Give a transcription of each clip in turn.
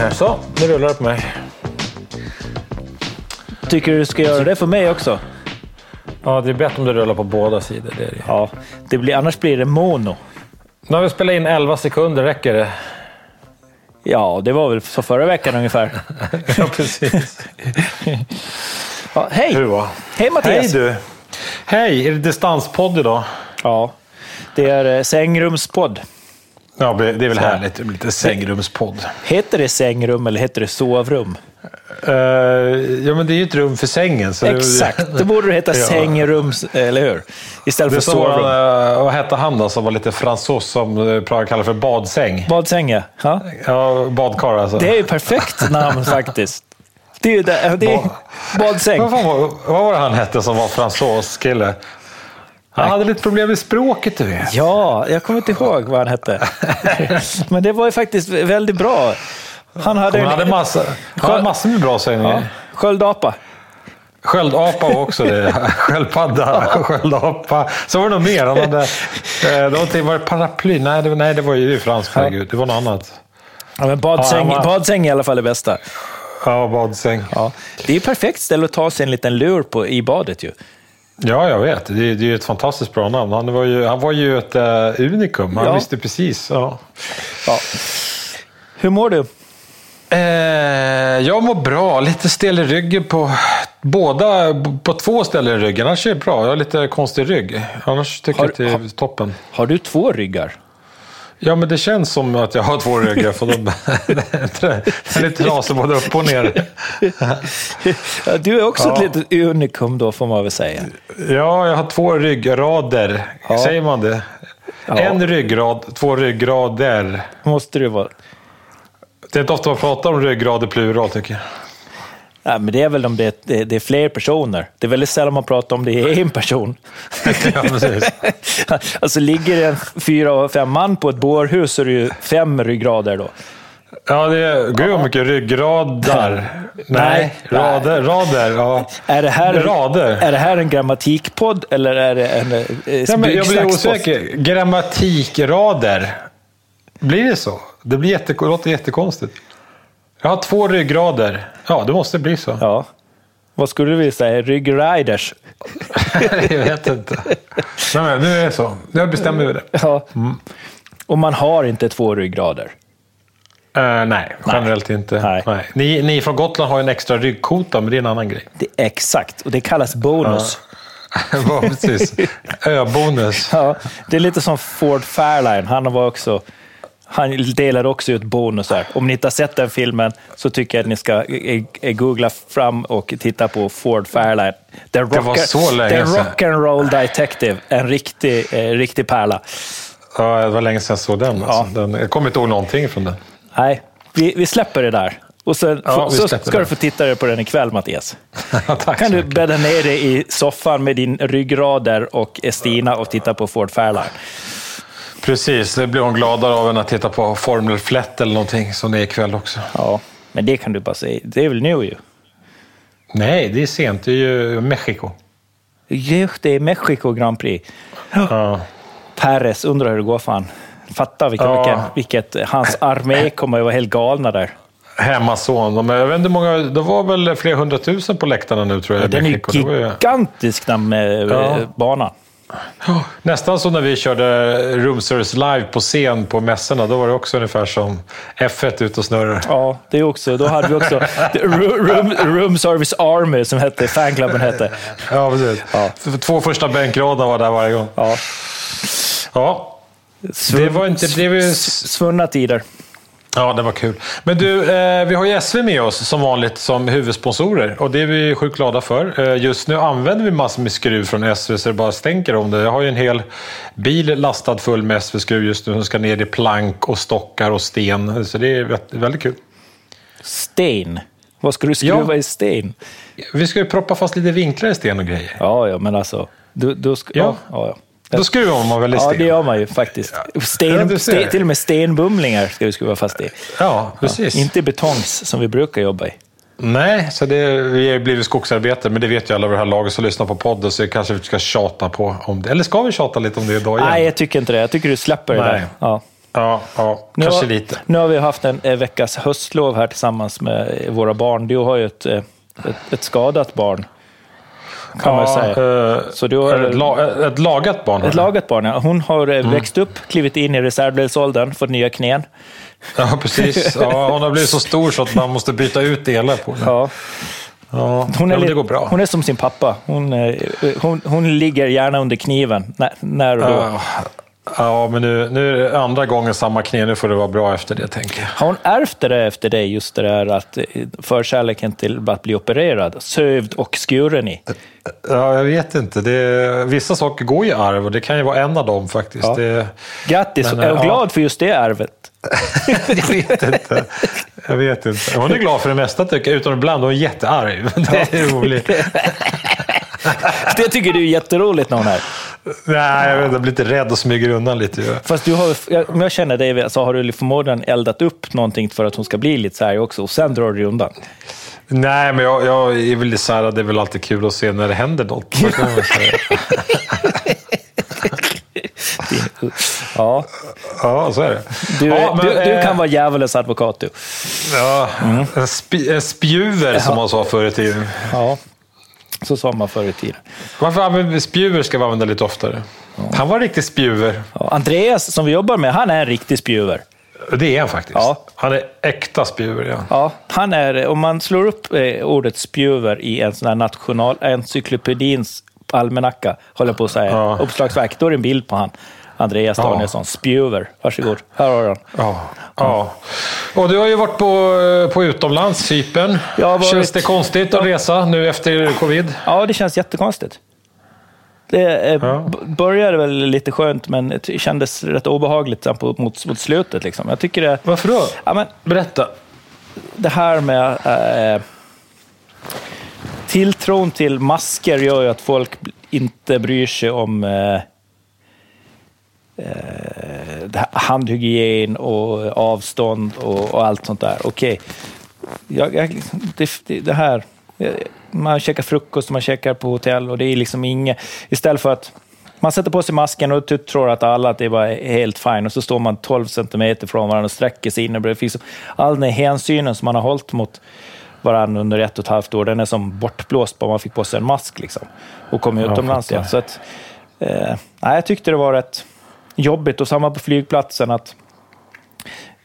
här. Så, nu rullar det på mig. Tycker du du ska göra det för mig också? Ja, det är bättre om du rullar på båda sidor. Det är det. Ja, det blir, annars blir det mono. Nu har vi spelat in 11 sekunder, räcker det? Ja, det var väl så förra veckan ungefär. Ja, precis. Ja, hej! Hur? Hej Mattias! Hej du! Hej, är det distanspodd idag? Ja, det är eh, sängrumspodd. Ja, det är väl Så. härligt. Det lite sängrumspodd. Heter det sängrum eller heter det sovrum? Uh, ja, men det är ju ett rum för sängen. Exakt, då borde det heta Ja. sängrum, eller hur? Istället Det för sovrum. uh, vad hette han då som var lite fransos som uh, kallar för badsäng? Badsäng, ja. ja. Ja, badkar alltså. Det är ju perfekt namn faktiskt. Det är ju det, det är Ba- badsäng. Vad, fan var, vad var det han hette som var fransos-kille? Han hade lite problem med språket du vet. Ja, jag kommer inte ihåg vad han hette. Men det var ju faktiskt väldigt bra. Han hade, Han hade, massa, han hade massor med bra ja, sägningar. sköldapa. Sköldapa var också det. Sköldpadda, sköldapa. Så var det nog mer. Han hade, eh, någonting, var det paraply? Nej, det, nej, det var ju franskt. herregud. Det var något annat. Ja, men badsäng, Ja, var- badsäng i alla fall det bästa. Ja, badsäng. Ja. Det är ju perfekt ställe att ta sig en liten lur på i badet ju. Ja, jag vet. Det, är- det är ett fantastiskt bra namn. Han var ju, han var ju ett uh, unikum. Han Ja. visste precis. Ja. Ja. Hur mår du? Eh, jag mår bra. Lite stel i ryggen på båda, på två ställen i ryggen. Annars är det bra. Jag har lite konstig rygg. Annars tycker Har- jag att det är toppen. Har du två ryggar? Ja, men det känns som att jag har två ryggar. För de, är lite trasig både upp och ner. Ja, Du är också Ja. ett litet unikum då, får man väl säga. Ja, jag har två ryggrader. Ja. Säger man det? En ryggrad, två ryggrader. Måste det vara. Det är inte ofta man pratar om ryggrad i plural tycker jag. Ja, men det är väl om det, det, det är fler personer. Det är väldigt sällan man pratar om det är en person. ja, alltså ligger det en fyra, fem man på ett bårhus så är det ju fem ryggrader då. Ja, det är... Gud vad mycket ryggradar. Nej, Nej. rader. Rader, ja. Är det här, Rader. Är det här en grammatikpodd eller är det en eh, Nej, men jag blir osäker. Grammatikrader. Blir det så? Det, blir jätte, det låter jättekonstigt. Jag har två ryggrader. Ja, det måste bli så. Ja. Vad skulle du vilja säga? Ryggriders? jag vet inte. Nej, men nu är det så. Nu bestämmer vi det. Ja. Och man har inte två ryggrader. Eh, nej, generellt inte. Nej. Nej. Ni, ni från Gotland har ju en extra ryggkota, men det är en annan grej. Det exakt, och det kallas bonus. Ja, precis. Öbonus. Ja, det är lite som Ford Fairline. Han var också... Han delar också ut bonusar. Om ni inte har sett den filmen så tycker jag att ni ska googla fram och titta på Ford Fairline. The var så länge The sedan. Rock'n'Roll Detective. En riktig, eh, riktig pärla. Ja, det var länge sedan jag såg den. Alltså. den jag kommer inte ihåg någonting från den. Nej, vi, vi släpper det där. Och sen, Ja, så ska det. du få titta på den ikväll, Mattias. Tack kan du bädda ner dig i soffan med din ryggrader och Estina och titta på Ford Fairline. Precis, det blir hon gladare av än att titta på Formel Flätt eller någonting som det är ikväll också. Ja, men det kan du bara säga. Det är väl nu ju. Nej, det är sent. Det är ju Mexiko. Just det, är Mexiko Grand Prix. Ja. Perez, undrar hur det går för han. Fatta vilket, Ja. vilket, vilket, hans armé kommer att vara helt galna där. Hemmason. De, jag vet inte många, det var väl flera hundratusen på läktarna nu tror jag. i Den är ju gigantisk den med Ja. eh, banan. Nästan som när vi körde Room Service live på scen på mässorna. Då var det också ungefär som F1 ute och snurrar. Ja, det är också. Då hade vi också room, room Service Army som hette, fanklubben hette. Ja, precis. Ja. Två första bänkraderna var där varje gång. Ja. Ja, Svun- det var inte... Det var, Svunna tider. Ja, det var kul. Men du, eh, vi har ju SV med oss som vanligt som huvudsponsorer och det är vi sjukt glada för. Eh, just nu använder vi massor med skruv från SV så det bara stänker om det. Jag har ju en hel bil lastad full med SV-skruv just nu som ska ner i plank och stockar och sten. Så det är vä- väldigt kul. Sten. Vad ska du skruva Ja. i sten? Vi ska ju proppa fast lite vinklar i sten och grejer. Ja, ja, men alltså. Du, du ska, ja. Ja, ja. Då skruvar man väl i Ja, sten? det gör man ju faktiskt. Ja, Sten, ser. sten, till och med stenbumlingar ska vi skruva fast i. Ja, precis. Inte betongs som vi brukar jobba i. Nej, så det, vi har blivit skogsarbetare, men det vet ju alla vid det här laget som lyssnar på podden, så kanske vi ska tjata på om det. Eller ska vi tjata lite om det idag igen? Nej, jag tycker inte det. Jag tycker du släpper det Nej. där. Ja. Ja, ja Nu kanske har, lite. Nu har vi haft en, en veckas höstlov här tillsammans med våra barn. Du har ju ett, eh, ett, ett skadat barn, kan man säga. eh, Så har- ett, la, ett lagat barn. Ett lagat barn, ja. Hon har eh, Mm. växt upp, klivit in i reservdelsåldern, fått nya knän. Ja, precis. Ja, hon har blivit så stor så att man måste byta ut delar på den. Ja. Ja, Hon, är ja, men det lite- går bra. hon är som sin pappa. Hon, eh, hon, hon ligger gärna under kniven när, när och då. Ja, ja, men nu, nu är det andra gången samma knä. Nu får det vara bra efter det, tänker jag. Har hon ärvt det efter dig, just det där att eh, förkärleken till att bli opererad, sövd och skuren i? Ja, jag vet inte. Det, vissa saker går i arv och det kan ju vara en av dem faktiskt. Ja. Det, Grattis! Men, är hon ja. glad för just det arvet? jag vet inte. Jag vet inte. Hon är glad för det mesta tycker jag, utom ibland. Hon är jättearg. Det är roligt. Det tycker du är jätteroligt när hon är. Nej, jag, vet, inte, jag blir lite rädd och smyger undan lite. ju. Fast du har, jag- om jag känner dig så har du förmodligen eldat upp någonting för att hon ska bli lite så här också och sen drar du undan. Nej, men jag, jag är väl så här, det är väl alltid kul att se när det händer något. Ja, Ja, så är det. du, ja, men, du, du eh, kan vara djävulens advokat du. Ja, en spjuver som man sa förr i tiden. Ja, så sa man förr i tiden. Varför använder spjuver ska vi använda lite oftare. Han var en riktig spjuver. Ja, Andreas som vi jobbar med, han är en riktig spjuver. Det är han faktiskt. Ja. Han är äkta spjuver, ja. Ja, han är, om man slår upp eh, ordet spjuver i en sån här nationalencyklopedins almanacka, håller på att säga, Ja. uppslagsverk, då är det en bild på han. Andreas Ja. Danielsson, spjuver. Varsågod, här har du han. Ja. ja. Och du har ju varit på, på utomlands, Cypern. Varit- Känns det konstigt att resa nu efter covid? Ja, det känns jättekonstigt. Det eh, Ja. började väl lite skönt, men det kändes rätt obehagligt mot, mot slutet. Liksom. Jag tycker det, Varför då? ja, men Berätta. det här med eh, tilltron till masker gör ju att folk inte bryr sig om eh, eh, handhygien och avstånd och, och allt sånt där. Okej, jag, det, det, det här, eh, man käkar frukost och man käkar på hotell och det är liksom inget, istället för att man sätter på sig masken och typ tror att alla att det var helt fine och så står man 12 centimeter från varandra och sträcker sig in. Och det finns all den hänsynen som man har hållit mot varandra under ett och ett halvt år, den är som bortblåst bara man fick på sig en mask liksom, och kom utomlands igen. Så att, eh, jag tyckte det var rätt jobbigt och samma på flygplatsen. att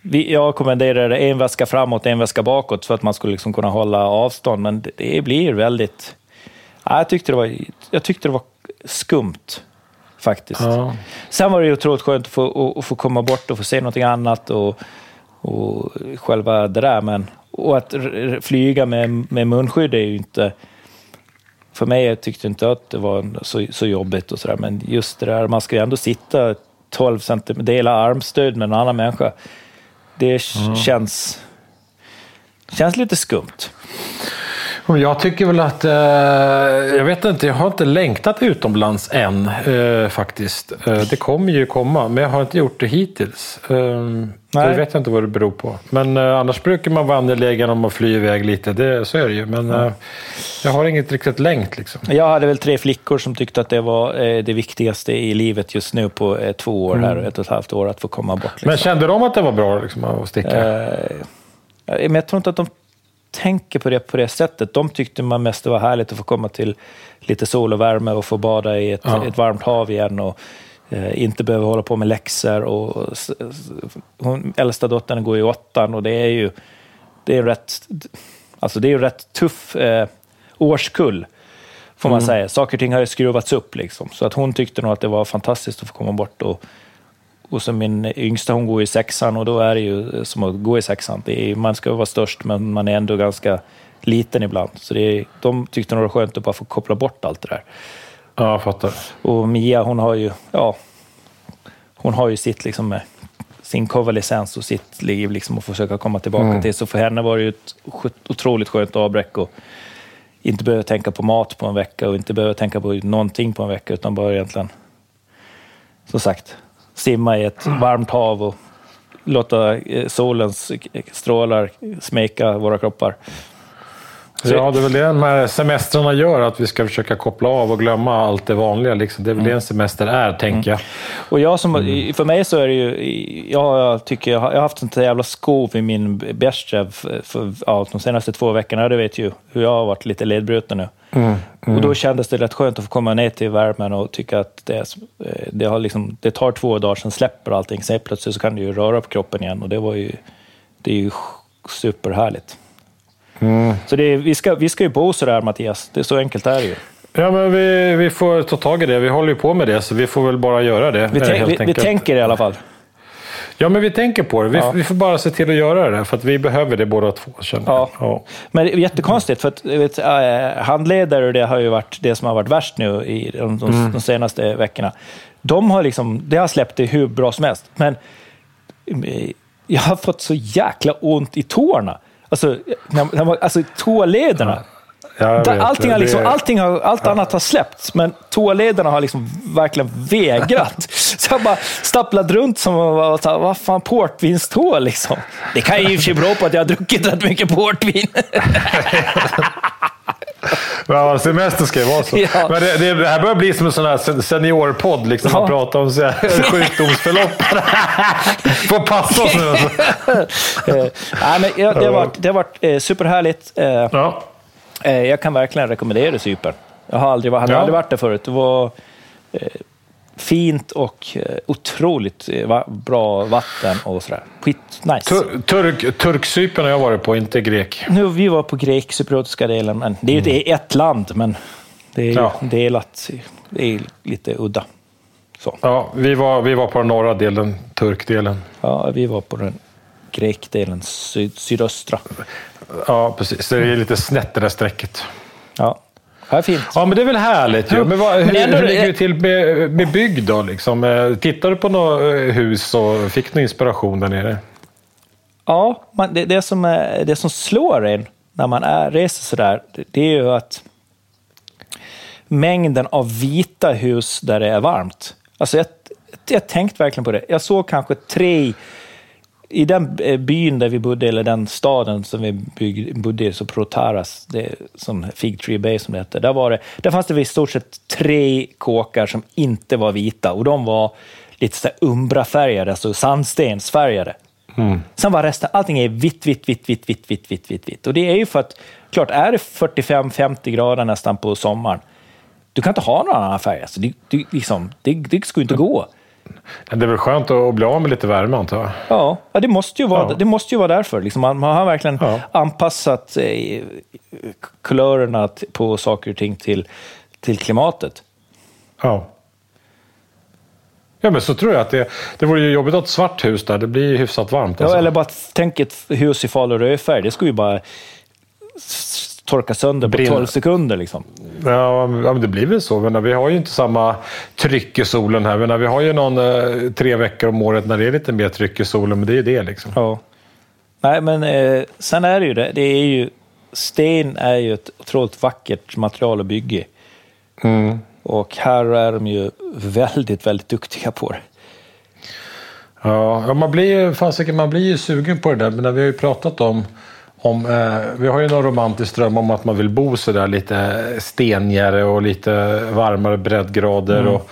vi, jag kommenderade en väska framåt, en väska bakåt för att man skulle liksom kunna hålla avstånd, men det, det blir väldigt... Ja, jag, tyckte det var, jag tyckte det var skumt, faktiskt. Ja. Sen var det otroligt skönt att få, att, att få komma bort och få se någonting annat och, och själva det där. Men, och att flyga med, med munskydd är ju inte... För mig jag tyckte inte att det var så, så jobbigt och sådär, men just det där, man ska ju ändå sitta 12 centimeter, dela armstöd med en annan människa. Det känns, känns lite skumt. Jag tycker väl att, eh, jag vet inte, jag har inte längtat utomlands än eh, faktiskt. Eh, det kommer ju komma, men jag har inte gjort det hittills. Eh, Nej. det vet jag inte vad det beror på. Men eh, annars brukar man vara angelägen om att fly iväg lite, det, så är det ju. Men eh, jag har inget riktigt längt liksom. Jag hade väl tre flickor som tyckte att det var eh, det viktigaste i livet just nu på två år, här, ett och ett halvt år, att få komma bort. Liksom. Men kände de att det var bra liksom, att sticka? Men jag tror inte att de tänker på det på det sättet. De tyckte man mest det var härligt att få komma till lite sol och värme och få bada i ett, Ja. ett varmt hav igen och eh, inte behöva hålla på med läxor. Och, hon, äldsta dottern går i åttan och det är ju det är rätt, alltså det är ju rätt tuff eh, årskull. Får man säga. Saker och ting har ju skruvats upp. Liksom. Så att hon tyckte nog att det var fantastiskt att få komma bort och, och så min yngsta hon går i sexan och då är det ju som att gå i sexan. Det är, man ska vara störst men man är ändå ganska liten ibland. Så är, de tyckte nog det var skönt att bara få koppla bort allt det där. Ja, jag fattar. Och Mia hon har ju, ja, hon har ju sitt liksom med sin konvalescens och sitt liv liksom att försöka komma tillbaka till. Så för henne var det ju ett otroligt skönt avbräck och inte behöva tänka på mat på en vecka och inte behöva tänka på någonting på en vecka utan bara egentligen, som sagt, simma i ett varmt hav och låta eh, solens strålar smeka våra kroppar. Ja, det är väl det de här semestrarna gör, att vi ska försöka koppla av och glömma allt det vanliga. Liksom. Det är väl Mm. det en semester är, tänker jag. Och jag som, För mig så är det ju... Jag, tycker jag har, jag har haft sånt jävla skov i min för, ja, de senaste två veckorna. Det vet ju hur jag har varit lite ledbruten nu. Och då kändes det rätt skönt att få komma ner till värmen och tycka att det, eh, det, har liksom, det tar två dagar, sen släpper allting. Sen plötsligt så kan du ju röra på kroppen igen och det var ju, det är ju superhärligt. Så det vi, ska, vi ska ju bo sådär Mattias, det är så enkelt är det ju. Ja, men vi, vi får ta tag i det. Vi håller ju på med det, så vi får väl bara göra det. Vi, eh, tänk- vi, vi tänker i alla fall. Ja, men vi tänker på det. Vi, Ja. vi får bara se till att göra det, för att vi behöver det båda två, känner jag. Ja. Men det är jättekonstigt, för att vet, äh, handledare, det har ju varit det som har varit värst nu i de, de, Mm. de senaste veckorna. De har liksom, det har släppt det hur bra som helst. Men eh, jag har fått så jäkla ont i tårna. Alltså, när, när man, alltså Där vet, allting har liksom, allting har, allt annat har släppts, men toalederna har liksom verkligen vägrat. Så jag bara stapplat runt som vad, vad fan portvinstå liksom. Det kan ju i och för sig bero på att jag har druckit rätt mycket portvin. Ja, semester ska ju vara så. Ja. Men det, det, det här börjar bli som en sån här sen- seniorpodd, liksom. Man Ja. pratar om så här, sjukdomsförlopp. Får passa oss nu. Alltså. Eh, nej, men det har varit, det har varit eh, superhärligt. Eh, Ja. jag kan verkligen rekommendera Cypern. Jag har aldrig, hade Ja. aldrig varit där förut. Det var fint och eh, otroligt eh, bra vatten och sådär. Skitnice. Tur, turk, Turkcypern har jag varit på, inte grek. Nu, vi var på grek-cypriotiska delen, men det är ju är ett land, men det är Ja. delat. Det är lite udda. Så. Ja, vi var, vi var på den norra delen, turkdelen. Ja, vi var på den grekdelen, syd, sydöstra. Ja, precis. Det är lite snett det där strecket. Ja, är fint. Ja, men det är väl härligt ju. Men vad, hur, Men ändå- hur ligger det till med, med bygg då? Liksom? Eh, Tittar du på något eh, hus och fick du inspiration där nere? Ja, man, det, det, som, är- det som slår en när man är, reser sådär, det, det är ju att mängden av vita hus där det är varmt. Alltså jag, jag tänkte verkligen på det. Jag såg kanske tre i den eh, byn där vi bodde, eller den staden som vi bygg, bodde i, så Protaras, det som Fig Tree Bay som det heter, där, var det, där fanns det i stort sett tre kåkar som inte var vita och de var lite så umbrafärgade, alltså sandstensfärgade. Sen var resten, allting är vitt, vitt, vitt, vitt, vitt, vitt, vitt, vitt, vitt. Och det är ju för att, klart, är det 45-50 grader nästan på sommaren, du kan inte ha någon annan färg. Alltså, det, det, liksom, det, det skulle inte gå. Det är väl skönt att bli av med lite värme antar jag. Ja, ja det, måste ju vara, Ja. det måste ju vara därför. Liksom man, man har verkligen Ja. anpassat eh, kulörerna på saker och ting till, till klimatet. Ja. Ja, men så tror jag att det, det vore ju jobbigt att ha ett svart hus där. Det blir ju hyfsat varmt. Alltså. Ja, eller bara tänk ett hus i Falu rödfärg. Det skulle ju bara torka sönder på Brinna. 12 sekunder. Liksom. Ja, men det blir väl så. Men vi har ju inte samma tryck i solen här. Men vi har ju någon eh, tre veckor om året när det är lite mer tryck i solen. Men det är ju det liksom. Ja. Nej, men eh, sen är det ju det. det är ju, sten är ju ett otroligt vackert material att bygga. Mm. Och här är de ju väldigt, väldigt duktiga på det. Ja, ja, man blir ju fasiken, man blir ju sugen på det där. Men när vi har ju pratat om, om eh, vi har ju någon romantisk dröm om att man vill bo så där lite stenigare och lite varmare breddgrader. Och,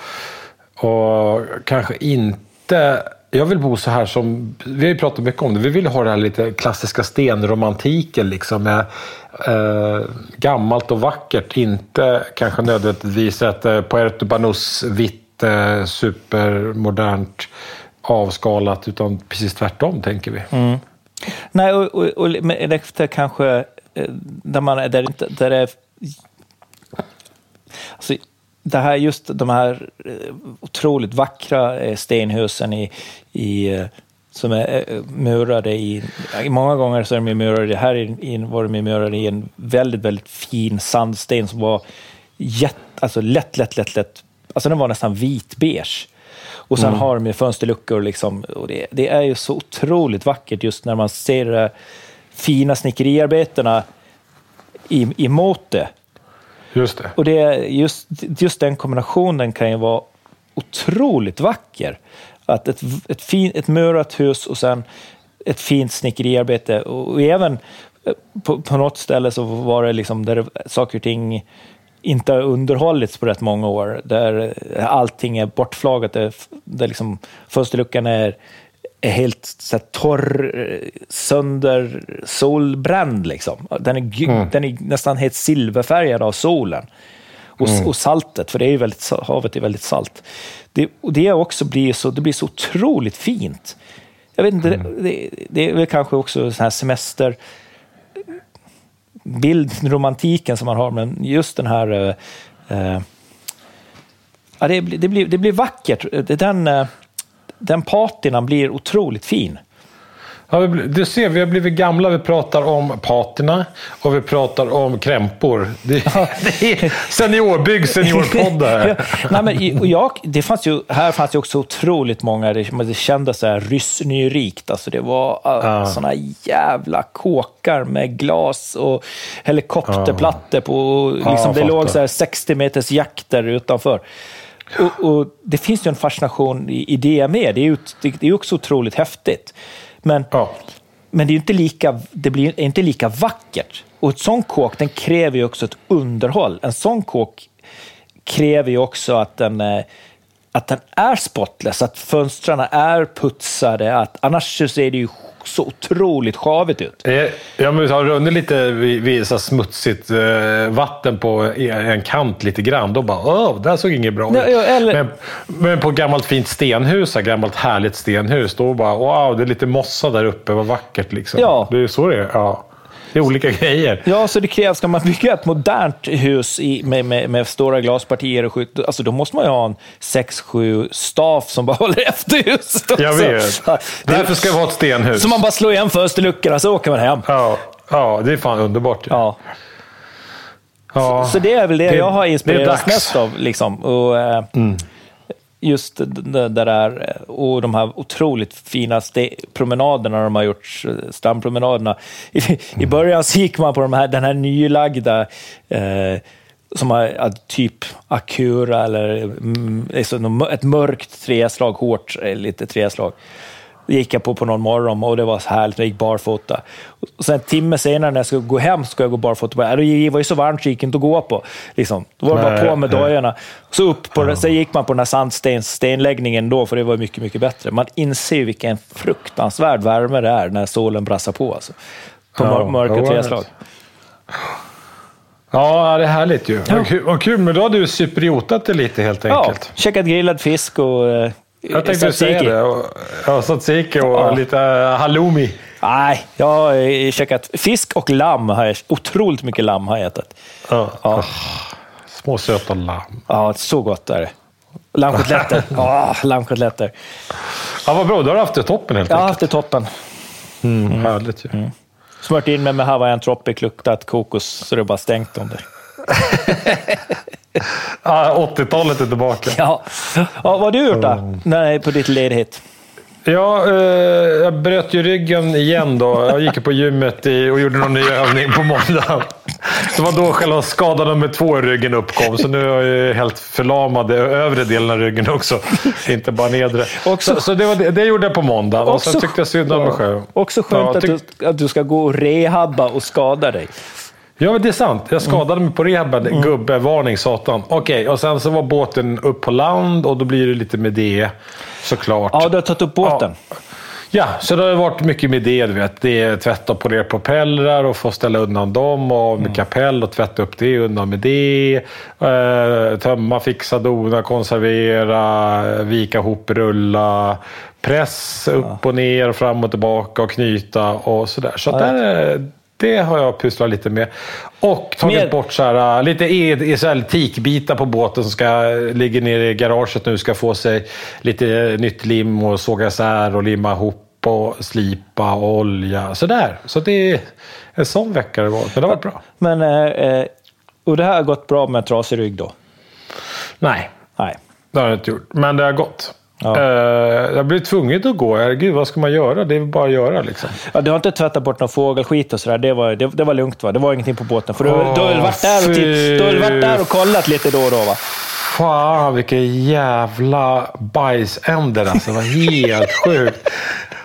och kanske inte... Jag vill bo så här som... Vi har ju pratat mycket om det. Vi vill ha det här lite klassiska stenromantiken liksom. Med, eh, gammalt och vackert. Inte kanske nödvändigtvis ett eh, Puerto Banús vitt, eh, supermodernt avskalat. Utan precis tvärtom tänker vi. Nej, och, och, och efter kanske eh, där man där, det inte- där det är... Alltså, det här, just de här eh, otroligt vackra eh, stenhusen i, i, som är murade i... Många gånger så är de murade, här var de murade i en väldigt, väldigt fin sandsten som var jätt, alltså lätt, lätt, lätt, lätt. Alltså den var nästan vitbeige. Och sen har de ju fönsterluckor. Liksom, och det, det är ju så otroligt vackert just när man ser de fina snickeriarbetena i, emot det. Just det. Och det just, just den kombinationen kan ju vara otroligt vacker. Att ett, ett, fin, ett murat hus och sen ett fint snickeriarbete. Och, och även på, på något ställe så var det liksom där saker och ting inte har underhållits på rätt många år, där allting är bortflagat, där, där liksom fönsterluckan är, är helt så här, torr, sönder, solbränd. Liksom. Den, är, mm. den är nästan helt silverfärgad av solen. Och, mm. och, saltet, för det är ju väldigt, havet är väldigt salt. Det, och det, också blir så, det blir så otroligt fint. Jag vet inte, mm. det, det, är väl kanske också så här semester bildromantiken som man har, men just den här... Eh, eh ja, det, det, blir, det blir vackert. Den, eh, den patinan blir otroligt fin. Ja, du ser, vi har blivit gamla. Vi pratar om patina och vi pratar om krämpor. Det, det är seniorbygg, seniorpodd ja, nej, men, och jag, det fanns ju, Här fanns ju också otroligt många, det, kändes så här ryssnyrikt. Alltså det var ja. sådana jävla kåkar med glas och helikopterplattor på. Liksom, ja, det låg så här 60 meters jakter utanför. Och, och, det finns ju en fascination i, i det med. Det är ju det är också otroligt häftigt. Men, ja. men det är inte lika, det blir inte lika vackert. Och ett sån kåk den kräver ju också ett underhåll. En sån kåk kräver ju också att den, eh, att den är spotless, att fönstren är putsade. Att, annars så ser det ju så otroligt sjavigt ut. Eh, ja, men har runnit lite vid, vid så smutsigt eh, vatten på en kant lite grann, då bara åh, det här såg inget bra ut. Ja, eller... men, men, på gammalt fint stenhus, gammalt härligt stenhus, då bara wow, det är lite mossa där uppe, vad vackert liksom. Ja. Det är så det är. Ja. Det är olika grejer. Ja, så det krävs, ska man bygga ett modernt hus i, med, med, med, stora glaspartier, och skjut, alltså då måste man ju ha en 6-7 staff som bara håller efter huset också. Jag vet. Därför ska vi ha ett stenhus. Så man bara slår igen fönsterluckorna så åker man hem. Ja, ja det är fan underbart. Ja. ja. Så, så, det är väl det, det jag har inspirerats mest av. Liksom. Och, eh, mm just det, där och de här otroligt fina promenaderna de har gjort, strandpromenaderna. I, mm. i början så gick man på de här, den här nylagda eh, som har typ Akura eller mm, ett mörkt träslag, hårt eh, lite träslag. Det gick jag på på någon morgon och det var så härligt. Jag gick barfota. Och sen en timme senare när jag skulle gå hem ska jag gå barfota. Det var ju så varmt så gick inte att gå på. Liksom. Då var det bara på med dojorna. Så upp på det, sen gick man på den här sandstens, stenläggningen då, för det var mycket, mycket bättre. Man inser vilken fruktansvärd värme det är när solen brassar på. Alltså. På ja, mörka träslag. Ja, det är härligt ju. Ja. Vad kul, men då har du superiotat det lite helt enkelt. Ja, käkat grillad fisk och eh, jag tänkte säga det. Ja, tzatziki och ja. lite halloumi. Nej, jag har käkat fisk och lamm. Har jag, otroligt mycket lamm har jag ätit. Ja. ja. Oh, små söta lamm. Ja, så gott är det. Lammkotletter. oh, lammkotletter. Ja, vad bra. Du har haft det toppen helt enkelt. Jag har haft det toppen. Mm, mm. Härligt ju. Mm. Smört in mig med Hawaiian Tropic, luktat kokos så det bara stängt om det. ja, 80-talet är tillbaka. Ja. ja, vad har du gjort då? Mm. Nej, på ditt ledighet? Ja, eh, jag bröt ju ryggen igen då. Jag gick på gymmet i, och gjorde någon ny övning på måndag. Det var då själva skada nummer två i ryggen uppkom, så nu är jag helt förlamad i övre delen av ryggen också. Inte bara nedre. Också, så, så det, var det, det gjorde jag på måndag och sen tyckte jag synd om mig själv. Också skönt ja, att, du, att du ska gå och rehabba och skada dig. Ja, det är sant. Jag skadade mig på rehaben. Mm. Gubbe, varning satan. Okej, okay, och sen så var båten upp på land och då blir det lite med det såklart. Ja, du har tagit upp båten. Ja. Ja, så det har varit mycket med det. Du vet. Det är tvätta och polera propellrar och få ställa undan dem och med mm. kapell och tvätta upp det undan med det. Eh, tömma, fixa, dona, konservera, vika ihop, rulla. Press upp och ner och fram och tillbaka och knyta och sådär. Så ja, där, det har jag pysslat lite med. Och tagit med... bort så här, äh, lite e här, tikbitar på båten som ska ligga nere i garaget nu. Ska få sig lite nytt lim och såga isär och limma ihop och slipa och olja. Sådär. Så det är en sån vecka det var. Men det har varit bra. Men, eh, och det här har gått bra med trasig rygg då? Nej. Nej. Det har det inte gjort. Men det har gått. Ja. Uh, jag blir tvungen att gå. Gud, vad ska man göra? Det är bara att göra. Liksom. Ja, du har inte tvättat bort någon fågelskit och sådär? Det var, det, det var lugnt va? Det var ingenting på båten? För du, oh, du, har varit där och titt, du har varit där och kollat lite då och då va? Fan, vilka jävla bajsänder alltså. Det var helt sjukt.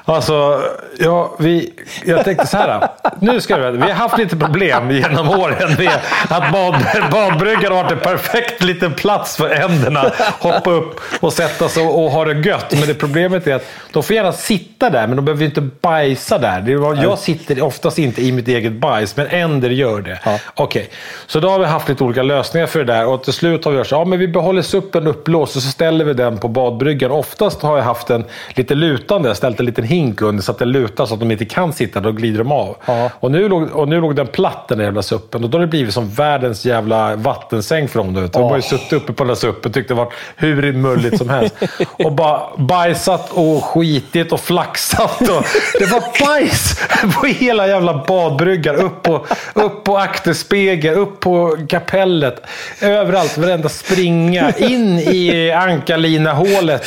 Alltså, ja, vi, jag tänkte så här. Nu ska vi, vi har haft lite problem genom åren med att bad, badbryggan har varit en perfekt liten plats för änderna. Hoppa upp och sätta sig och, och ha det gött. Men det problemet är att de får gärna sitta där, men de behöver inte bajsa där. Det var, jag sitter oftast inte i mitt eget bajs, men änder gör det. Ja. Okej, så då har vi haft lite olika lösningar för det där och till slut har vi gjort så ja, men vi behåller suppen upplåst och så ställer vi den på badbryggan. Oftast har jag haft den lite lutande, ställt en liten hink under så att den lutar så att de inte kan sitta, då glider de av. Ja. Och, nu låg, och nu låg den platt den där jävla suppen och då har det blivit som världens jävla vattensäng för dem. De har ju suttit uppe på den där suppen och tyckte det var hur mulligt som helst. och bara bajsat och skitit och flaxat. Och det var bajs på hela jävla badbryggan. Upp på, upp på akterspegeln, upp på kapellet. Överallt, varenda springa. In i ankarlinahålet.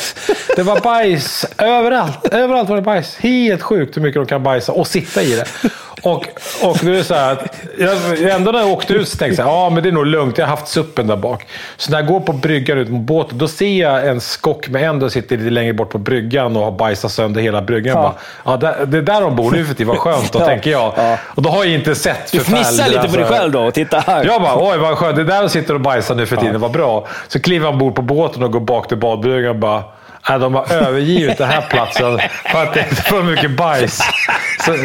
Det var bajs överallt. Överallt var det bajs. Helt sjukt hur mycket de kan bajsa och sitta i det. Och, och det är så här att jag, ändå när jag åkte ut så tänkte jag ja men det är nog lugnt. Jag har haft suppen där bak. Så när jag går på bryggan ut mot båten, då ser jag en skock med en som sitter lite längre bort på bryggan och har bajsat sönder hela bryggan. Ja. Bara, ja, det är där de bor nu för tiden. Vad skönt, då Ja. tänker jag. Ja. Och då har jag inte sett Du fnissar lite på dig så här. själv då och titta här. Jag bara, oj vad skönt. Det är där de sitter och bajsar nu för tiden. Vad bra. Så kliver han ombord på båten och går bak till badbryggan och bara, nej, de har övergivit den här platsen för att det är för mycket bajs. Så,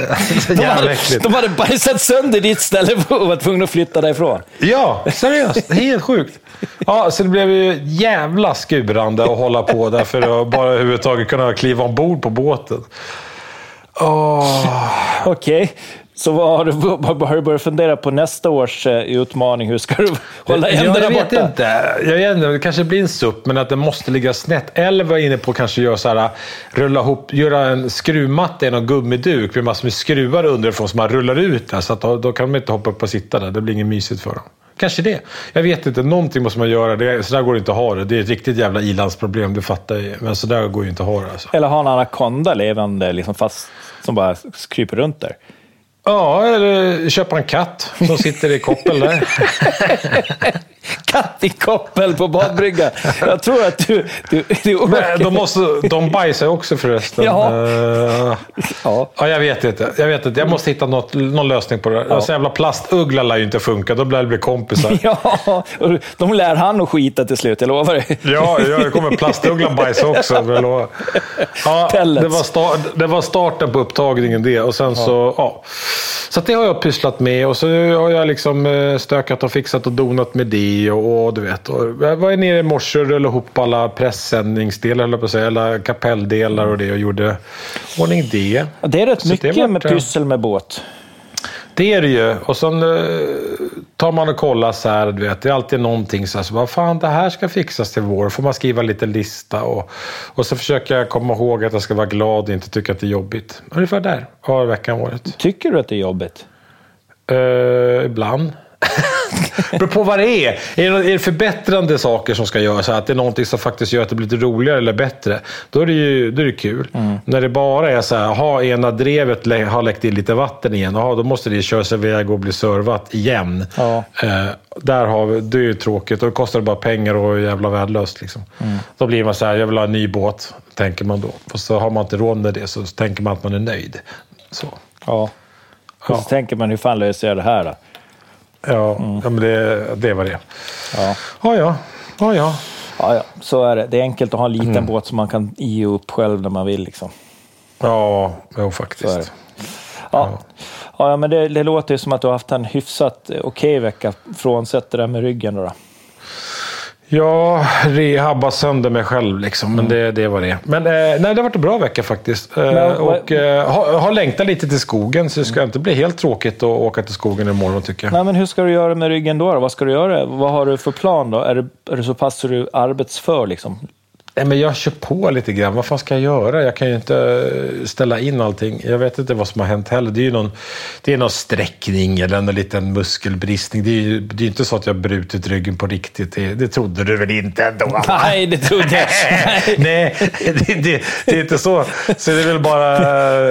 så de, hade, äckligt. de hade bajsat sönder ditt ställe och var tvungna att flytta därifrån. Ja, seriöst. Helt sjukt. Ja, så det blev ju jävla skurande att hålla på där för att bara överhuvudtaget kunna kliva ombord på båten. Åh. Okej, så vad har, du, har du börjat fundera på nästa års eh, utmaning? Hur ska du hålla Ja, ändarna jag vet borta? inte. Jag vet inte. Det kanske blir en supp, men att den måste ligga snett. Eller var inne på att kanske göra så här, rulla ihop, göra en skruvmatta i någon gummiduk med massor med skruvar underifrån som man rullar ut där. Så att då, då kan de inte hoppa upp och sitta där. Det blir inget mysigt för dem. Kanske det. Jag vet inte. Någonting måste man göra. Det, så där går det inte att ha det. Det är ett riktigt jävla ilandsproblem, det fattar jag. Men så där går ju inte att ha det. Alltså. Eller ha en anakonda levande liksom fast, som bara kryper runt där. Ja, eller köpa en katt som sitter i koppel där. Katt i koppel på badbryggan. Jag tror att du... du, du Men de, måste, de bajsar också förresten. Ja. Eh, ja. Ja, jag vet inte. Jag vet inte. Jag måste hitta något, någon lösning på det. Ja. Så jävla plastuggla lär ju inte funka. Då blir det bli kompisar. ja, de lär han att skita till slut, jag lovar dig. Ja, jag kommer plastugglan bajsa också. Ja, det, var start, det var starten på upptagningen det. Och sen så, ja. Så det har jag pysslat med och så har jag liksom eh, stökat och fixat och donat med det. Och, och du vet. Och jag var nere i morse och rullade ihop alla pressändningsdelar, höll jag på att säga. Alla kapelldelar och det och gjorde ordning det. Det är rätt Så mycket vart, med eh, pyssel med båt. Det är det ju. Och sen eh, tar man och kollar så här, du vet. Det är alltid någonting så här, så vad fan det här ska fixas till vår. får man skriva lite lista och, och så försöker jag komma ihåg att jag ska vara glad och inte tycka att det är jobbigt. Ungefär där har veckan varit. Tycker du att det är jobbigt? Uh, ibland. Beror på vad det är. Är det, är det förbättrande saker som ska göras? Att det är någonting som faktiskt gör att det blir lite roligare eller bättre. Då är det ju då är det kul. När det bara är så här, ha ena drevet lä- har läckt in lite vatten igen. Aha, då måste det köras iväg och bli servat igen. Ja. Eh, där har vi, det är ju tråkigt. Då kostar det bara pengar och är jävla värdelöst. Liksom. Då blir man så här, jag vill ha en ny båt, tänker man då. Och så har man inte råd med det så tänker man att man är nöjd. Så. Ja. Och Ja. så tänker man, hur fan löser jag det här då? Ja, ja men det, det var det. Ja. Ja, ja. ja, ja. Ja, ja, så är det. Det är enkelt att ha en liten båt som man kan ge upp själv när man vill. Liksom. Ja, jo, faktiskt. Ja. Ja, ja, men det, det låter ju som att du har haft en hyfsat okej vecka, frånsett det där med ryggen. Då, då. Jag rehabbar sönder mig själv, liksom. men det, det var det. Men eh, nej, det har varit en bra vecka faktiskt. Eh, Men och eh, har, har längtat lite till skogen, så det ska inte bli helt tråkigt att åka till skogen imorgon tycker jag. Nej, men hur ska du göra med ryggen då? Vad ska du göra? Vad har du för plan då? Är du, är du så pass är du arbetsför liksom? Nej, men jag kör på lite grann. Vad fan ska jag göra? Jag kan ju inte eh, ställa in allting. Jag vet inte vad som har hänt heller. Det är ju någon, det är någon sträckning eller en liten muskelbristning. Det är ju det är inte så att jag har brutit ryggen på riktigt. Det, det trodde du väl inte ändå? va? Nej, det trodde jag Nej, det, det, det är inte så. Så det är väl bara...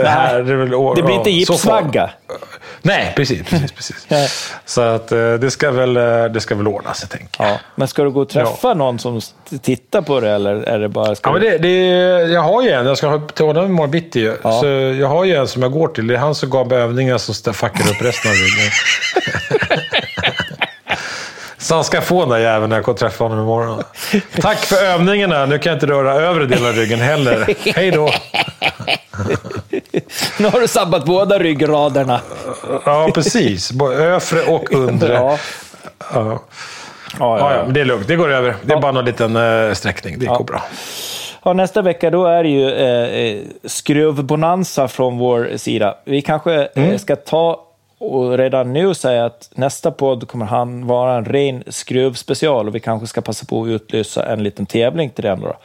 här, det, väl, Det blir inte ja, gipsvagga? Nej, precis. precis, precis. Ja. Så att, eh, det, ska väl, eh, det ska väl ordna sig, tänker jag. Ja. Men ska du gå och träffa någon som tittar på det eller det bara... Ska Ja, men det, det, jag har ju en, jag ska till honom imorgon bitti. Ja. Så jag har ju en som jag går till. Det är han som gav mig övningar som fuckar upp resten av ryggen. Så han ska få den där jäveln när jag och träffar honom imorgon. Tack för övningarna. Nu kan jag inte röra övre delen av ryggen heller. Hej då. Nu har du sabbat båda ryggraderna. Ja, precis. Både övre och undre. Ja. Ja. Ja, Ja, ja, det är lugnt. Det går över. Det är bara någon liten uh, sträckning. Det går bra. Ja, nästa vecka då är det ju eh, eh, skruvbonanza från vår sida. Vi kanske Mm. eh, ska ta och redan nu säga att nästa podd kommer han vara en ren skruvspecial och vi kanske ska passa på att utlysa en liten tävling till den. Då.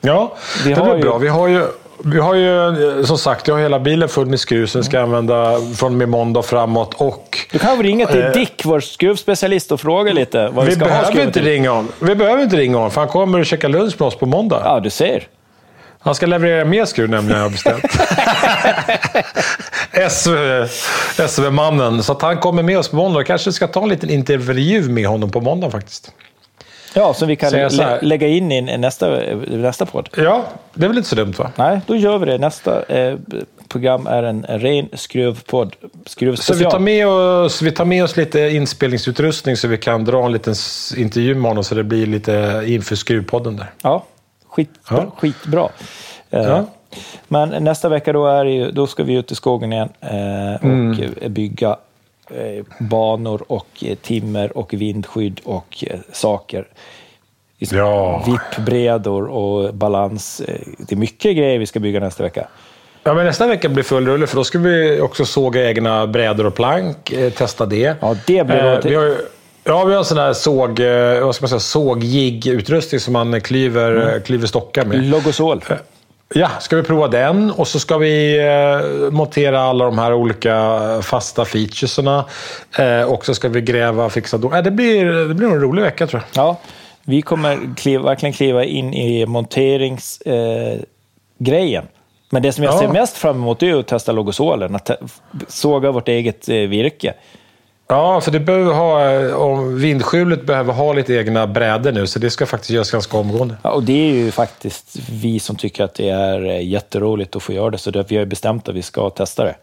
Ja, Vi det blir ju- bra. Vi har ju, vi har ju eh, som sagt, jag har hela bilen full med skruv som vi ska använda från och med måndag framåt. Och Du kan väl ringa till Eh. Dick, vår skruvspecialist, och fråga lite vad vi, vi ska behöver, inte ringa honom. vi behöver inte ringa honom, för han kommer och käka lunch med oss på måndag. Ja, du ser. Han ska leverera mer skruv nämligen, har jag beställt. SV SV-mannen. Så att han kommer med oss på måndag. Kanske ska ta en liten intervju med honom på måndag faktiskt. Ja, som vi kan här. lä- lägga in i nästa, nästa podd. Ja, det är väl inte så dumt va? Nej, då gör vi det. Nästa eh, program är en, en ren skruvpodd. Så vi Skruvspecial. tar, med oss, vi tar med oss lite inspelningsutrustning så vi kan dra en liten intervju med honom så det blir lite inför Skruvpodden där. Ja, skitbra. Ja. skitbra. Eh, Ja. Men nästa vecka då, är ju, då ska vi ut i skogen igen eh, och Mm. bygga banor och eh, timmer och vindskydd och eh, saker. Ja. Vippbredor och balans. Eh, Det är mycket grejer vi ska bygga nästa vecka. Ja, men nästa vecka blir full rulle för då ska vi också såga egna brädor och plank. Eh, testa det. Ja, det blir eh, vi har, Ja, vi har en sån här såg, eh, vad ska man säga, sågjigg-utrustning som man klyver, Mm. klyver stockar med. Logosol. Ja, ska vi prova den och så ska vi eh, montera alla de här olika fasta featuresarna. Eh, och så ska vi gräva och fixa. Då. Eh, det, blir, det blir en rolig vecka tror jag. Ja, vi kommer kliva, verkligen kliva in i monteringsgrejen. Grejen. Men det som jag Ja. ser mest fram emot är att testa logosolen, att såga vårt eget eh, virke. Ja, för det behöver ha, eh, om vindskjulet behöver ha lite egna brädor nu, så det ska faktiskt göras ganska omgående. Ja, och det är ju faktiskt vi som tycker att det är eh, jätteroligt att få göra det, så det, vi har bestämt att vi ska testa det.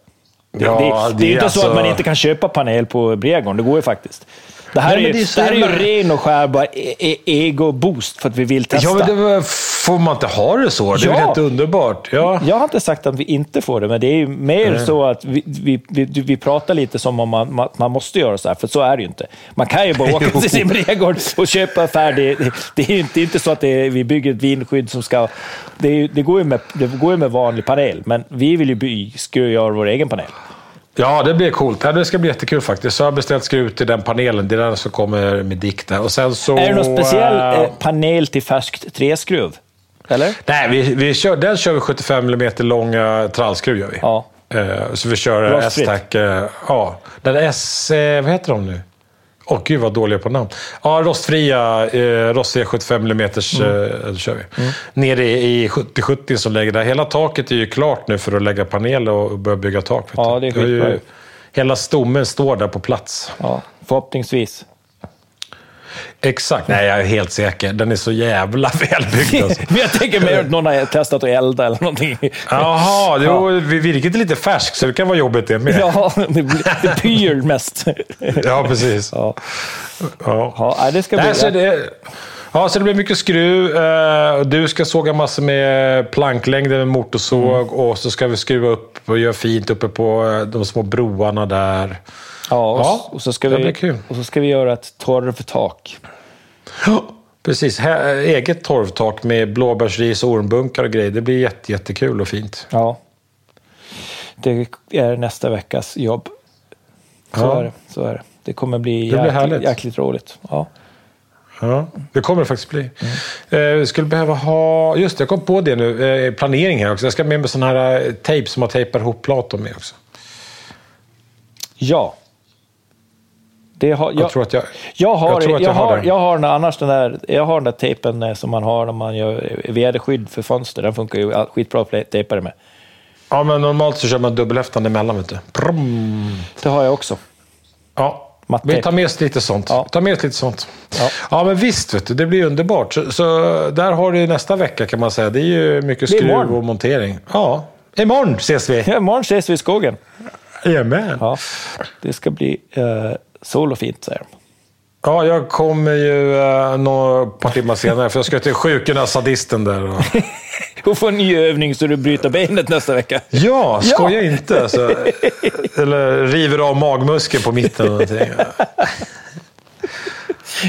Det, Ja, det, det är det ju är inte så att alltså- man inte kan köpa panel på Bregården, det går ju faktiskt. Det här Nej, är ju, det det här är ju ren och skär bara e- e- ego-boost för att vi vill testa. Ja, men det var, får man inte ha det så? Det är Ja. väl helt underbart? Ja. Jag har inte sagt att vi inte får det, men det är ju mer så att vi, vi, vi, vi pratar lite som om man, man, man måste göra så här, för så är det ju inte. Man kan ju bara åka till sin brädgård och köpa färdig... Det är ju inte, inte så att är, vi bygger ett vindskydd som ska... Det, är, det, går ju med, det går ju med vanlig panel, men vi vill ju by, ska göra vår egen panel. Ja, det blir coolt. Det ska bli jättekul faktiskt. Så jag har beställt skruv till den panelen. Det är den som kommer med dikt där. Och sen så... Är det någon speciell eh, eh, panel till färskt träskruv? Eller? Nej, vi, vi kör, den kör vi 75 mm långa trallskruv gör vi. Ja. Eh, så vi kör. S-tack. Ja, den S... Vad heter de nu? Åh gud vad dåliga på namn. Ja, rostfria, eh, rostfria 75 mm eh, kör vi. Mm. Nere i, i 70-70 som lägger där. Hela taket är ju klart nu för att lägga panel och börja bygga tak. Ja, det är skitbra. Hela stommen står där på plats. Ja, förhoppningsvis. Exakt. Nej, jag är helt säker. Den är så jävla välbyggd alltså. Men jag tänker mer att någon har testat att elda eller någonting. Jaha, vi virket är lite färskt så det kan vara jobbigt det med. Ja, det, det pyr mest. Ja, precis. Ja, Ja. ja det ska bli... Nej, så det, ja, så det blir mycket skruv. Eh, Du ska såga massor med planklängder med motorsåg Mm. och så ska vi skruva upp och göra fint uppe på eh, de små broarna där. ja, och, Ja, och, så ska det vi, blir kul. och så ska vi göra ett torvtak. Precis, här, eh, eget torvtak med blåbärsris, och ormbunkar och grejer. Det blir jätte, jättekul och fint. Ja. Det är nästa veckas jobb. Så, Ja. är, det, så är det. Det kommer bli, blir jäkligt, jäkligt roligt. Ja. Ja, det kommer det faktiskt bli. Mm. Eh, skulle behöva ha... Just det, jag kom på det nu. Eh, planering här också. Jag ska med mig sån här eh, tejp som man tejpar ihop platon med också. ja. Det har, Jag, jag, tror att jag... jag har, jag tror att jag jag har har, jag har den annars den där, jag har den där tejpen eh, som man har när man gör väderskydd för fönster. Den funkar ju skitbra att tejpa det med. Ja, men normalt så kör man dubbelhäftande emellan, vet du. Brum. Det har jag också. Ja, Matte. vi tar med oss lite sånt. Ja. Ta med oss lite sånt. Ja. Ja, men visst, vet du, det blir underbart. Så, så där har du nästa vecka kan man säga. Det är ju mycket skruv och montering. Ja, imorgon ses vi. Ja, imorgon ses vi i skogen. Jajamän. Ja, det ska bli eh, sol och fint, säger de. Ja, jag kommer ju uh, några par timmar senare, för jag ska till sjukgymnast-sadisten där. Och... Och få en ny övning så du bryter benet nästa vecka. Ja, skoja inte. Alltså. Eller river av magmuskeln på mitten. eller någonting.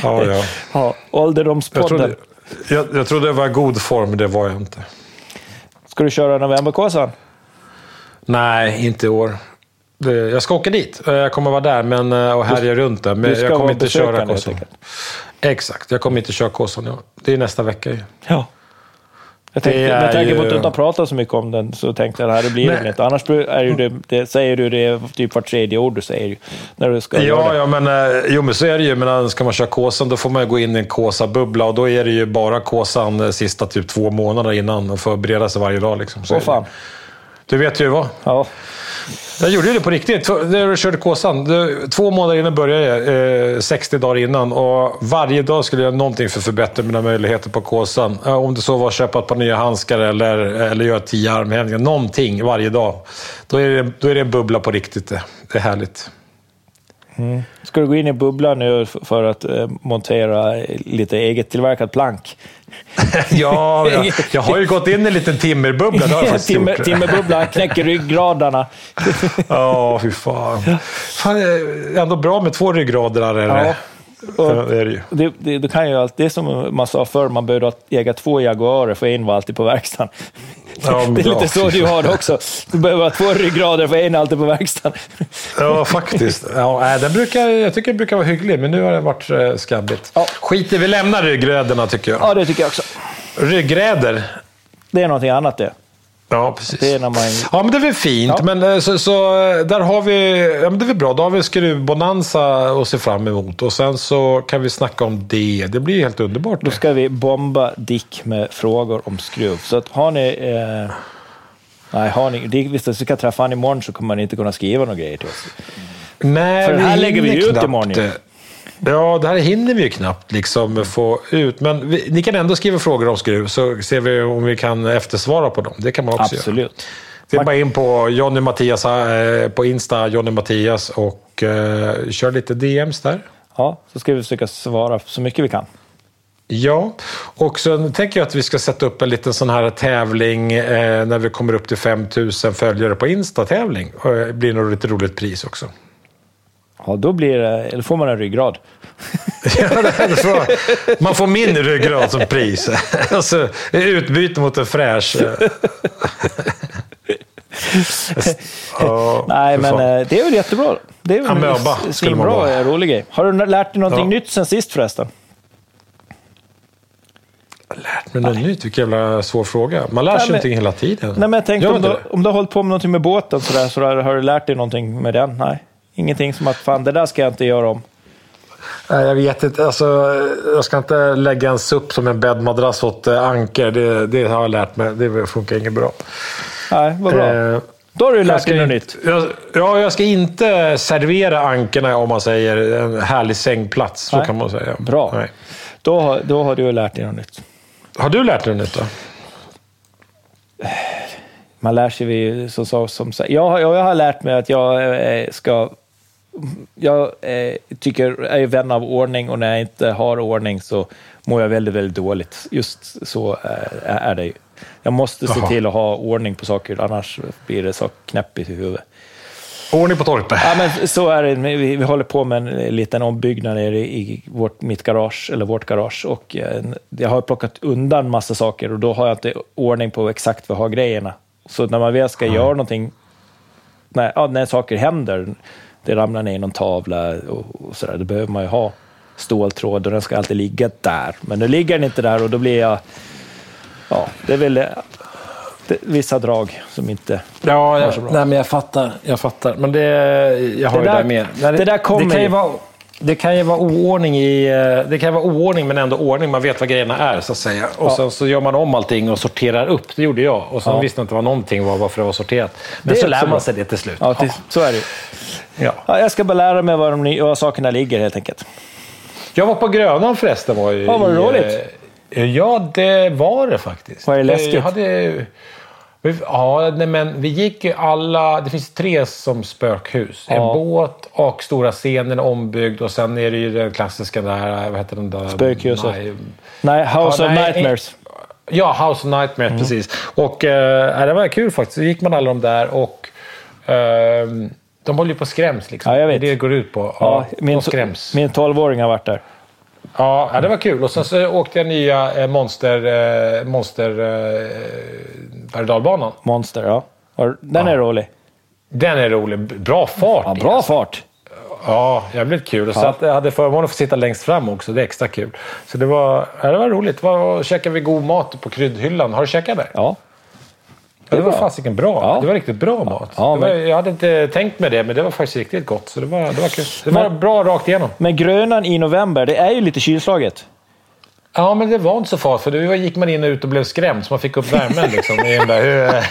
Ja, ja. Ja, Jag ålderdomspodden. trodde, jag, jag trodde jag var i god form, men det var jag inte. Ska du köra novemberkåsan? Nej, inte i år. Jag ska åka dit. Eh, Jag kommer vara där men, eh, och härja runt där. Men jag kommer inte köra Kåsan. Exakt, jag kommer inte köra Kåsan. Ja. Det är nästa vecka ju. Ja. Jag tänkte, är med tanke på att du inte har pratat så mycket om den så tänkte jag att det blir det inte. Annars är det, det, säger du det typ var tredje ord du säger när du ska Ja, det. ja men, eh, jo, men så är det ju. Men ska man köra Kåsan då får man gå in i en Kåsa-bubbla och då är det ju bara Kåsan de sista typ två månader innan och förbereda sig varje dag. Liksom. Så det. fan. Du vet ju vad. Ja. Jag gjorde ju det på riktigt. När jag körde Kåsan. Två månader innan började jag. Eh, 60 dagar innan. Och varje dag skulle jag göra någonting för att förbättra mina möjligheter på Kåsan. Eh, om det så var att köpa ett par nya handskar eller, eller göra tio armhävningar. Någonting varje dag. Då är, det, då är det en bubbla på riktigt. Det, det är härligt. Mm. Ska du gå in i bubblan nu för att eh, montera lite eget tillverkat plank? Ja, jag, jag har ju gått in i en liten timmerbubbla. Det har jag Timmer, gjort. timmerbubblan knäcker ryggradarna. Ja, fy fan. fan. Ändå bra med två ryggrader. Är det. Ja. Ja, det är det ju. det, det, du kan ju allt, det är som man sa förr, man behövde äga två Jaguarer för en var alltid på verkstaden. Ja, det är ja, lite så du har det också. Du behöver ha två ryggrader för en är alltid på verkstaden. Ja, faktiskt. Ja, den brukar, jag tycker den brukar vara hygglig, men nu har det varit eh, skabbigt. Ja. Skit i, vi lämnar ryggräderna tycker jag. Ja, det tycker jag också. Ryggräder. Det är någonting annat det. Ja, precis. Det är när man... Ja, men det är väl fint. Ja. Men eh, så, så eh, där har vi... Ja, men det är väl bra. Då har vi skruvbonanza att se fram emot. Och sen så kan vi snacka om det. Det blir helt underbart. Då ska vi bomba Dick med frågor om skruv. Så att har ni... Eh, nej, har ni... Dick, visst, vi ska träffa honom imorgon så kommer han inte kunna skriva några grejer till oss. Nej, För det här lägger vi ut imorgon ju. Ja, det här hinner vi ju knappt liksom få ut. Men vi, ni kan ändå skriva frågor om skruv, så ser vi om vi kan eftersvara på dem. Det kan man också göra. Absolut. Det är bara in på Johnny Mattias eh, på Insta, Johnny Mattias, och eh, kör lite DMs där. Ja, så ska vi försöka svara så mycket vi kan. Ja, och sen tänker jag att vi ska sätta upp en liten sån här tävling eh, när vi kommer upp till 5000 följare på Insta-tävling. Det blir nog ett roligt pris också. Ja, då, blir det, då får man en ryggrad. Man får min ryggrad som pris. Alltså, utbyte mot en fräsch. Ja, Nej, men fan. eh, det är väl jättebra. Det är väl Amöba en svinbra eh, rolig grej. Har du lärt dig någonting Ja. nytt sen sist förresten? lärt mig något nytt? Vilken jävla svår fråga. Man lär sig Nej, men- någonting hela tiden. Nej, men jag tänkte om du, om du har hållit på med någonting med båten sådär, så har du lärt dig någonting med den? Nej, ingenting som att fan, det där ska jag inte göra om. Jag vet inte. Alltså, jag ska inte lägga en supp som en bäddmadrass åt eh, anker. Det, det har jag lärt mig. Det funkar inget bra. Nej, vad bra. Eh, Då har du lärt dig något nytt. Jag, ja, jag ska inte servera ankerna om man säger en härlig sängplats. Så Nej. kan man säga. Bra. Nej. Då, då har du lärt dig något nytt. Har du lärt dig något nytt då? Man lär sig ju som, som, som jag, jag har lärt mig att jag eh, ska... Jag eh, tycker, jag är vän av ordning och när jag inte har ordning så mår jag väldigt, väldigt dåligt. Just så eh, är det ju. Jag måste se Jaha. till att ha ordning på saker, annars blir det så knäppigt i huvudet. Ordning på torpet. Ja, men så är det. Vi, vi håller på med en liten ombyggnad nere i vårt, mitt garage, eller vårt garage. Och eh, jag har plockat undan massa saker och då har jag inte ordning på exakt var jag har grejerna. Så när man väl ska göra någonting, när, ja, när saker händer, det ramlar ner någon tavla och, och sådär, då behöver man ju ha ståltråd och den ska alltid ligga där. Men nu ligger den inte där och då blir jag... Ja, det är väl eh, det, vissa drag som inte... Ja, jag, så bra. nej, men jag fattar. Jag fattar. Men det, jag har Det ju där- det med. Nej, det där kommer det kan ju ju. vara, det kan ju vara oordning i... eh, Det kan vara oordning men ändå ordning. Man vet vad grejerna är så att säga. Och Ja. sen så gör man om allting och sorterar upp. Det gjorde jag. Och sen Ja. visste inte vad någonting var, varför det var sorterat. Men Det så lär man sig det till slut. Ja, till, så är det. Ja. Ja, jag ska bara lära mig var, de, var sakerna ligger helt enkelt. Jag var på Grönan förresten. Var ju Ja, var det i, roligt? eh, Ja, det var det faktiskt. Var det läskigt? Jag hade, ja, nej, men vi gick ju alla... Det finns tre som spökhus. En Ja. båt och stora scenen ombyggd och sen är det ju den klassiska där... Vad heter den där? Spökhuset. Nej, Nej, House Ja, of nej, Nightmares. Ja, House of Nightmares, Mm. precis. Och eh, det var kul faktiskt. Så gick man alla de där och ehm, de håller ju på och skräms. Liksom. Ja, jag vet. Det är det det går ut på. Ja, Ja, min, skräms. min 12-åring har varit där. Ja, ja, det var kul. Och sen så åkte jag nya eh, Monster... Eh, monster eh, berg. Monster, ja. Den är rolig. Den är rolig. Bra fart Ja, bra alltså. fart. Ja, jävligt kul. Och så Ja. jag hade förmånen att få sitta längst fram också. Det är extra kul. Så det var, ja, det var roligt. Var, käkade vi god mat på kryddhyllan. Har du käkat det? Ja. Ja, det var fasiken bra. Ja. Det var riktigt bra mat. Ja, det var, men- jag hade inte tänkt med det, men det var faktiskt riktigt gott. Så det var, det var kul. Det var Men- bra rakt igenom. Men Grönan i november, det är ju lite kylslaget. Ja, men det var inte så farligt. För då gick man in och ut och blev skrämd, så man fick upp värmen. Liksom, där.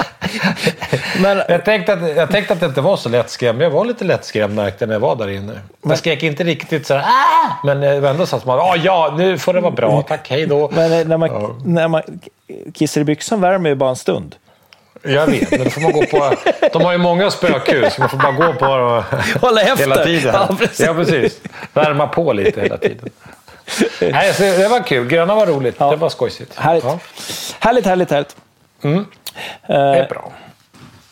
Men Jag tänkte, att, jag tänkte att det inte var så lättskrämd, men jag var lite lättskrämd märkte när jag var där inne. Jag skrek inte riktigt så här, ah! men det var ändå så att man, ah, ja, nu får det vara bra, tack, hej då. Men eh, när man, när man kissar i byxan värmer ju bara en stund. Jag vet, men då får man gå på... De har ju många spökhus, man får bara gå på dem Hålla efter. hela tiden. Ja, precis. Ja, precis. Värma på lite hela tiden. Nej, så det var kul. Gröna var roligt. Ja. Det var skojsigt. Härligt. Ja, Härligt, härligt, härligt. det Eh, är bra.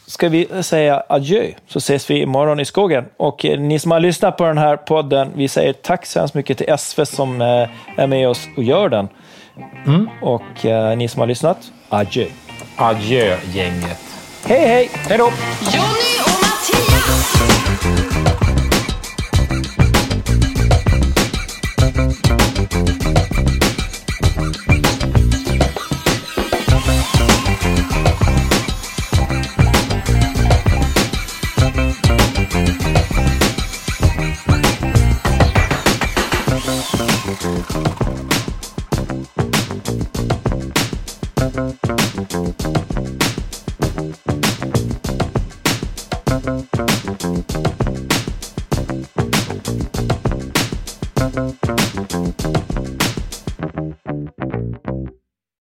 ska vi säga adjö, så ses vi imorgon i skogen. Och eh, ni som har lyssnat på den här podden, vi säger tack så hemskt mycket till SV som eh, är med oss och gör den. Och eh, ni som har lyssnat, adjö. Adjö, gänget. Hej, hej! Hej då! Jonny